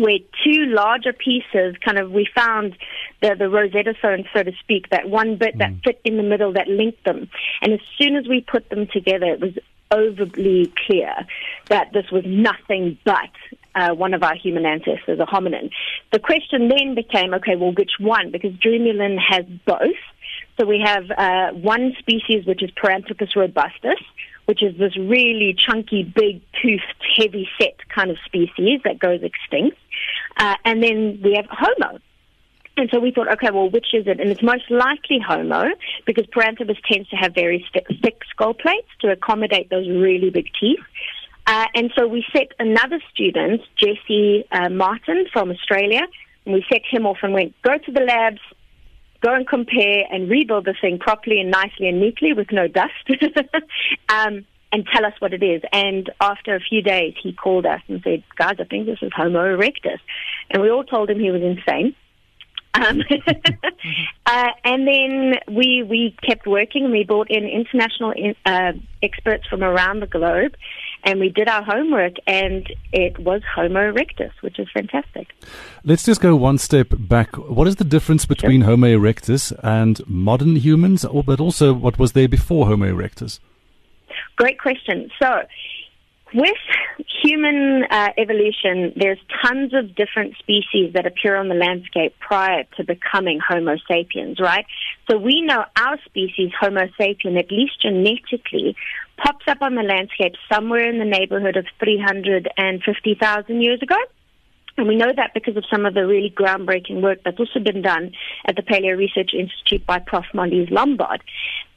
where two larger pieces kind of we found the the Rosetta Stone, so to speak, that one bit mm. that fit in the middle that linked them. And as soon as we put them together, it was overly clear that this was nothing but uh, one of our human ancestors, a hominin. The question then became, okay, well, which one? Because Drumulin has both. So we have uh, one species which is Paranthropus robustus, which is this really chunky, big toothed, heavy set kind of species that goes extinct. Uh, and then we have Homo. And so we thought, okay, well, which is it? And it's most likely Homo because Paranthropus tends to have very thick skull plates to accommodate those really big teeth. Uh, and so we set another student, Jesse uh, Martin from Australia, and we set him off and went, go to the labs, go and compare and rebuild the thing properly and nicely and neatly with no dust. um, and tell us what it is. And after a few days, he called us and said, guys, I think this is Homo erectus. And we all told him he was insane. Um, uh, and then we we kept working and we brought in international in, uh, experts from around the globe and we did our homework and it was Homo erectus, which is fantastic. Let's just go one step back. What is the difference between sure. Homo erectus and modern humans, or, but also what was there before Homo erectus? Great question. So, with human uh, evolution, there's tons of different species that appear on the landscape prior to becoming Homo sapiens, right? So we know our species, Homo sapien, at least genetically, pops up on the landscape somewhere in the neighborhood of 350,000 years ago. And we know that because of some of the really groundbreaking work that's also been done at the Paleo Research Institute by Prof. Marlies Lombard.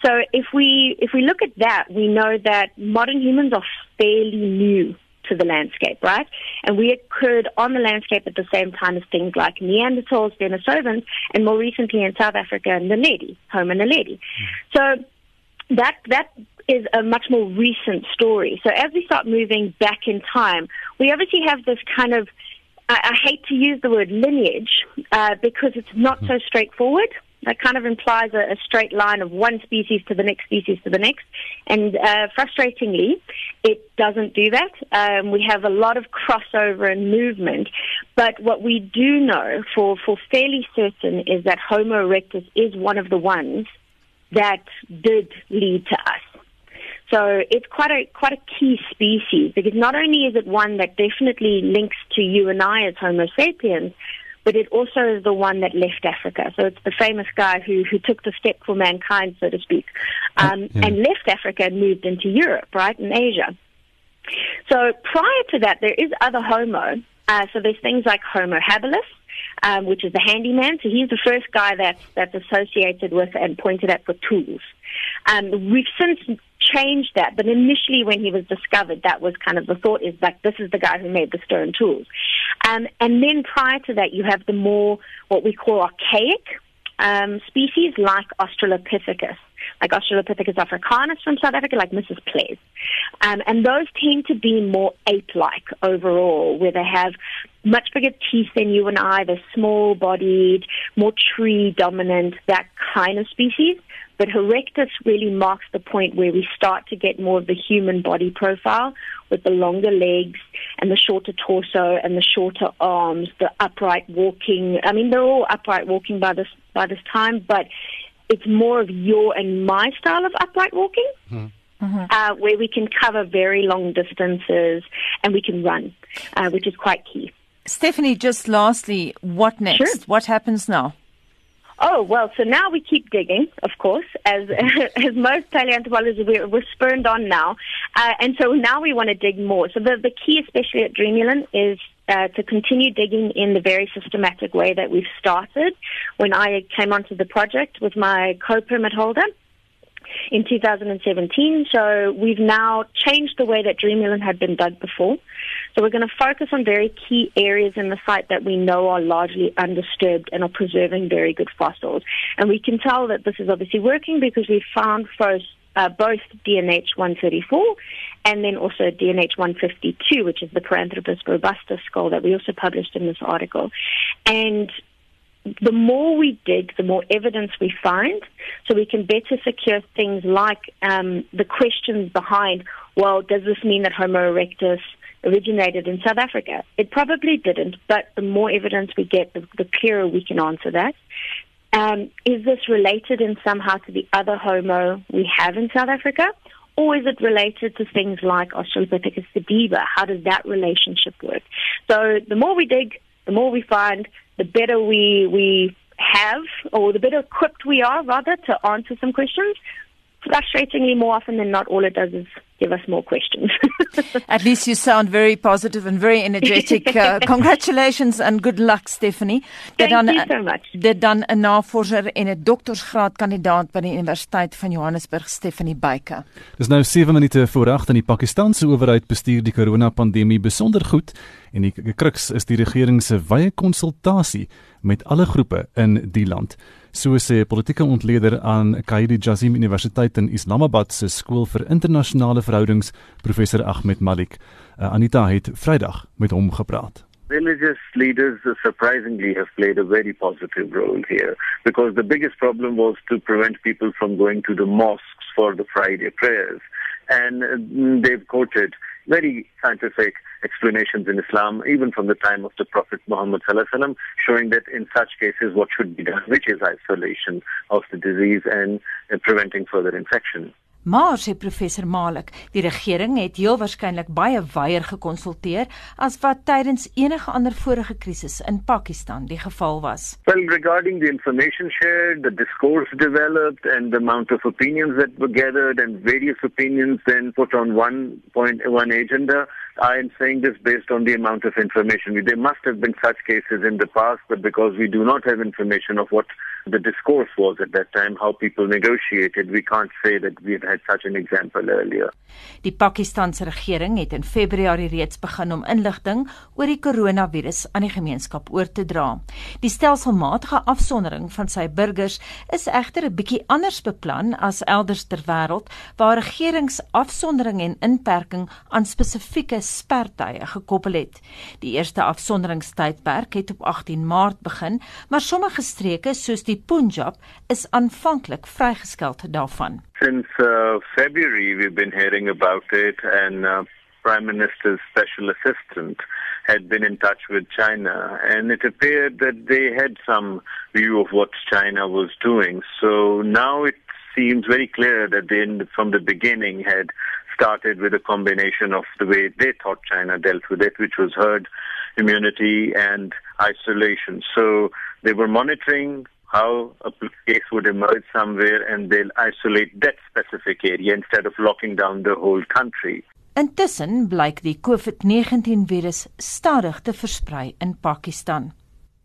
So if we if we look at that, we know that modern humans are fairly new to the landscape, right? And we occurred on the landscape at the same time as things like Neanderthals, Denisovans, and more recently in South Africa, the Naledi, Homo. Mm. So that that is a much more recent story. So as we start moving back in time, we obviously have this kind of I, I hate to use the word lineage uh, because it's not so straightforward. That kind of implies a, a, straight line of one species to the next species to the next. And uh, frustratingly, it doesn't do that. Um, we have a lot of crossover and movement. But what we do know for, for fairly certain is that Homo erectus is one of the ones that did lead to us. So it's quite a quite a key species because not only is it one that definitely links to you and I as Homo sapiens, but it also is the one that left Africa. So it's the famous guy who who took the step for mankind, so to speak, um, yeah. and left Africa and moved into Europe, right, and Asia. So prior to that, there is other Homo. Uh, so there's things like Homo habilis, um, which is the handyman. So he's the first guy that's that's associated with and pointed at for tools. Um, we've since changed that, but initially when he was discovered, that was kind of the thought is like this is the guy who made the stone tools. Um, and then prior to that, you have the more what we call archaic um, species like Australopithecus, like Australopithecus africanus from South Africa, like Mrs. Ples. Um, and those tend to be more ape-like overall, where they have much bigger teeth than you and I. They're small-bodied, more tree-dominant, that kind of species. But Erectus really marks the point where we start to get more of the human body profile with the longer legs and the shorter torso and the shorter arms, the upright walking. I mean, they're all upright walking by this by this time, but it's more of your and my style of upright walking. Hmm. Mm-hmm. Uh, where we can cover very long distances and we can run, uh, which is quite key. Stephanie, just lastly, what next? Sure. What happens now? Oh well, so now we keep digging, of course, as as most paleoanthropologists we're, we're spurned on now, uh, and so now we want to dig more. So the the key, especially at Drumulin, is uh, to continue digging in the very systematic way that we've started when I came onto the project with my co-permit holder in 2017. So we've now changed the way that Drumulin had been dug before. So we're going to focus on very key areas in the site that we know are largely undisturbed and are preserving very good fossils. And we can tell that this is obviously working because we've found first uh, both DNH 134 and then also DNH 152, which is the Paranthropus robustus skull that we also published in this article. And the more we dig, the more evidence we find, so we can better secure things like um, the questions behind. Well, does this mean that Homo erectus originated in South Africa? It probably didn't, but the more evidence we get, the, the clearer we can answer that. Um, is this related in somehow to the other Homo we have in South Africa? Or is it related to things like Australopithecus sediba? How does that relationship work? So the more we dig, the more we find, the better we we have, or the better equipped we are, rather, to answer some questions. Frustratingly, more often than not, all it does is give us more questions. At least you sound very positive and very energetic. Uh, congratulations and good luck, Stephanie. Thank dan, you so much. Dit dan 'n navorser en 'n doktorsgraad kandidaat by die Universiteit van Johannesburg, Stephanie Buyke. Dis nou 7 minute voor 8 in die Pakistanse owerheid bestuur die corona-pandemie besonder goed en die kruks is die regering se wye konsultasie met alle groepe in die land. So sê politieke ontleder aan Qaidi Jazim Universiteit in Islamabad se skool vir internasionale verhoudings, professor Ahmed Malik. Uh, Anita het Vrydag met hom gepraat. Religious leaders surprisingly have played a very positive role here because the biggest problem was to prevent people from going to the mosques for the Friday prayers. And uh, they've quoted very scientific explanations in Islam, even from the time of the Prophet Muhammad showing that in such cases what should be done, which is isolation of the disease and preventing further infection. Maar sê professor Malik, die regering het heel waarskynlik baie weier gekonsulteer as wat tydens enige ander vorige krisis in Pakistan die geval was. Well, regarding the information shared, the discourse developed and the amount of opinions that were gathered and various opinions then put on one point one agenda, I am saying this based on the amount of information. There must have been such cases in the past, but because we do not have information of what the discourse was at that time, how people negotiated, we can't say that we've had such an example earlier. Die Pakistanse regering het in Februarie reeds begin om inligting oor die koronavirus aan die gemeenskap oor te dra. Die stelselmatige afsondering van sy burgers is egter 'n bietjie anders beplan as elders ter wêreld waar regerings afsondering en inperking aan spesifieke spertye gekoppel het. Die eerste afsonderingstydperk het op 18 Maart begin, maar sommige streke soos die Punjab is aanvanklik vrygestel daarvan. Since uh, February we've been hearing about it and uh, Prime Minister's special assistant had been in touch with China and it appeared that they had some view of what China was doing. So now it seems very clear that they from the beginning had started with a combination of the way they thought China dealt with it, which was herd immunity and isolation. So they were monitoring how a case would emerge somewhere and they'll isolate that specific area instead of locking down the whole country. Intussen blyk die COVID-19 virus stadig te versprei in Pakistan.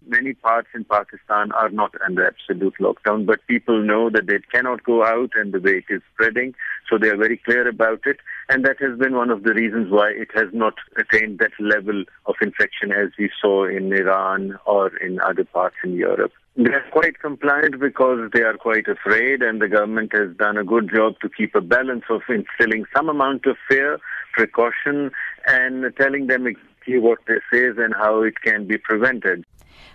many parts in Pakistan are not under absolute lockdown, but people know that they cannot go out and the way it is spreading. So they are very clear about it. And that has been one of the reasons why it has not attained that level of infection as we saw in Iran or in other parts in Europe. They are quite compliant because they are quite afraid, and the government has done a good job to keep a balance of instilling some amount of fear, precaution, and telling them exactly what this is and how it can be prevented.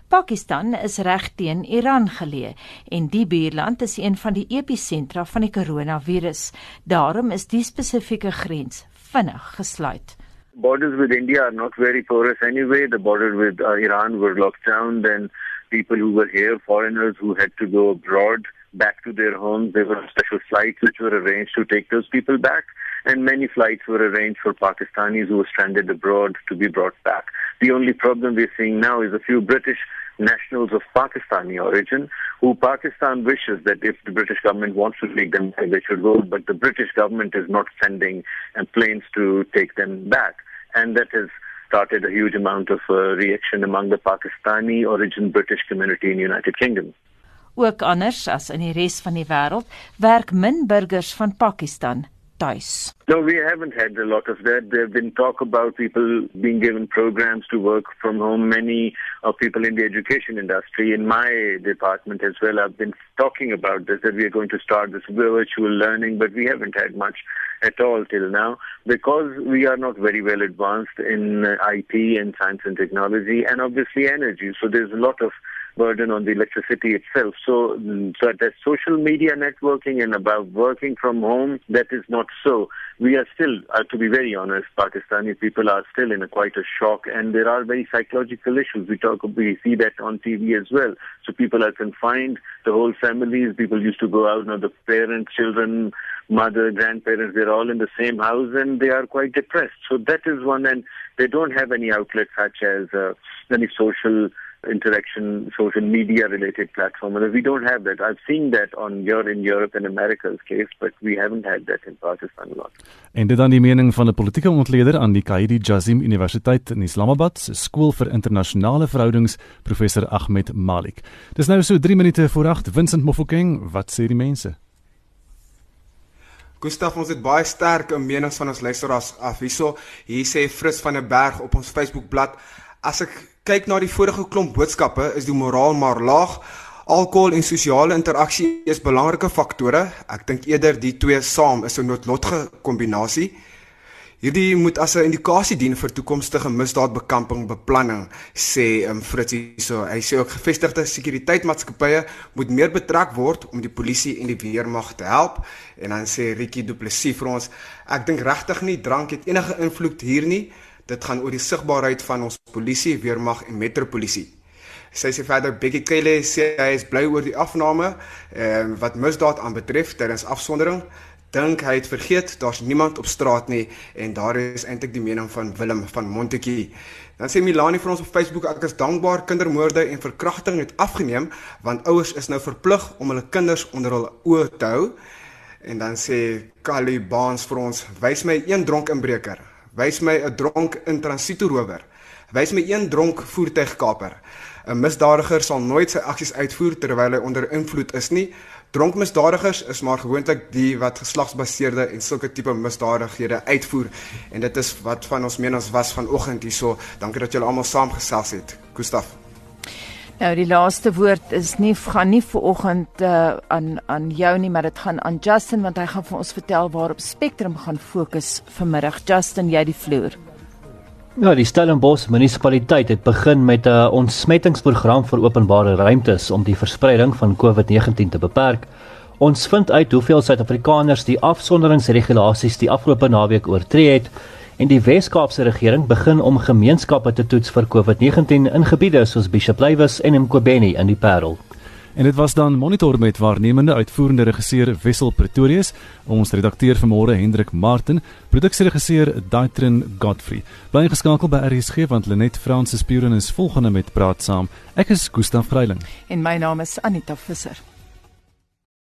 Pakistan is reg teen Iran geleë en die buurland is een van die episentra van die koronavirus. Daarom is die spesifieke grens vinnig gesluit. Borders with India are not very porous anyway. The border with uh, Iran were locked down. Then people who were here, foreigners who had to go abroad, back to their homes, there were special flights which were arranged to take those people back. And many flights were arranged for Pakistanis who were stranded abroad to be brought back. The only problem we're seeing now is a few British nationals of Pakistani origin who Pakistan wishes that if the British government wants to take them back, they should go, but the British government is not sending planes to take them back. And that has started a huge amount of uh, reaction among the Pakistani origin British community in the United Kingdom. Ook anders as in die res van die wêreld, werk min burgers van Pakistan tuis. No, we haven't had a lot of that. There have been talk about people being given programs to work from home. Many of people in the education industry, in my department as well, have been talking about this, that we are going to start this virtual learning, but we haven't had much at all till now because we are not very well advanced in IT and science and technology and obviously energy. So there's a lot of burden on the electricity itself. So, mm, so that social media networking and about working from home, that is not so. We are still, uh, to be very honest, Pakistani people are still in a quite a shock, and there are very psychological issues. We talk, we see that on TV as well. So people are confined. The whole families, people used to go out. Now the parents, children, mother, grandparents, they're all in the same house, and they are quite depressed. So that is one, and they don't have any outlets such as uh, any social interaction, social media related platform. And we don't have that. I've seen that on your in Europe and America's case, but we haven't had that in Pakistan a lot. En dit dan die mening van 'n politieke ontleder aan die Kaidi Jazim Universiteit in Islamabad, se skool vir internasionale verhoudings, professor Ahmed Malik. Dis nou so 3 minute voor 8, Vincent Mofokeng, wat sê die mense? Gustav ons het baie sterk menings van ons luisteraars af. Hierso, hier sê Fris van der Berg op ons Facebookblad As ek kyk na die vorige klomp boodskappe, is die moraal maar laag. Alkohol en sosiale interaksie is belangrike faktore. Ek dink eerder die twee saam is 'n noodlottige kombinasie. Hierdie moet as 'n indikasie dien vir toekomstige misdaadbekamping beplanning, sê um, Fritz hierso. Hy sê ook gevestigde sekuriteitsmaatskappye moet meer betrek word om die polisie en die weermag te help. En dan sê Ricky Du Plessis vir ons, ek dink regtig nie drank het enige invloed hier nie. Dit gaan oor die sigbaarheid van ons polisie, weermag en metropolisie. Sy sê verder Becky Kelly sê hy is bly oor die afname ehm wat misdaad aanbetref tydens afsondering. Dink hy het vergeet daar's niemand op straat nie en daar is eintlik die mening van Willem van Montetjie. Dan sê Milani vir ons op Facebook ek is dankbaar kindermoorde en verkrachting het afgeneem want ouers is nou verplig om hulle kinders onder hul oë te hou. En dan sê Kali Baans vir ons wys my een dronk inbreker Wys my 'n dronk in transitorower. Wys my een dronk voertuigkaper. 'n Misdadiger sal nooit sy aksies uitvoer terwyl hy onder invloed is nie. Dronk misdadigers is maar gewoonlik die wat geslagsbaseerde en sulke tipe misdadighede uitvoer en dit is wat van ons menings was vanoggend hierso. Dankie dat julle almal saamgesels het. Gustaf Nou die laaste woord is nie gaan nie vir oggend uh, aan aan jou nie, maar dit gaan aan Justin want hy gaan vir ons vertel waarop Spectrum gaan fokus vanmiddag. Justin, jy die vloer. Ja, die Stellenbosch munisipaliteit het begin met 'n ontsmettingsprogram vir openbare ruimtes om die verspreiding van COVID-19 te beperk. Ons vind uit hoeveel Suid-Afrikaners die afsonderingsregulasies die afgelope naweek oortree het en die Wes-Kaapse regering begin om gemeenskappe te toets vir COVID-19 in gebiede soos Bishop Lywes en Mqobeni in die Parel. En dit was dan monitor met waarnemende uitvoerende regisseur Wessel Pretorius, ons redakteur vanmôre Hendrik Martin, produksieregisseur Daitrin Godfrey. Bly geskakel by RSG want Lenet Fransis Puren is volgende met praat saam. Ek is Gustaf Greiling en my naam is Anita Visser.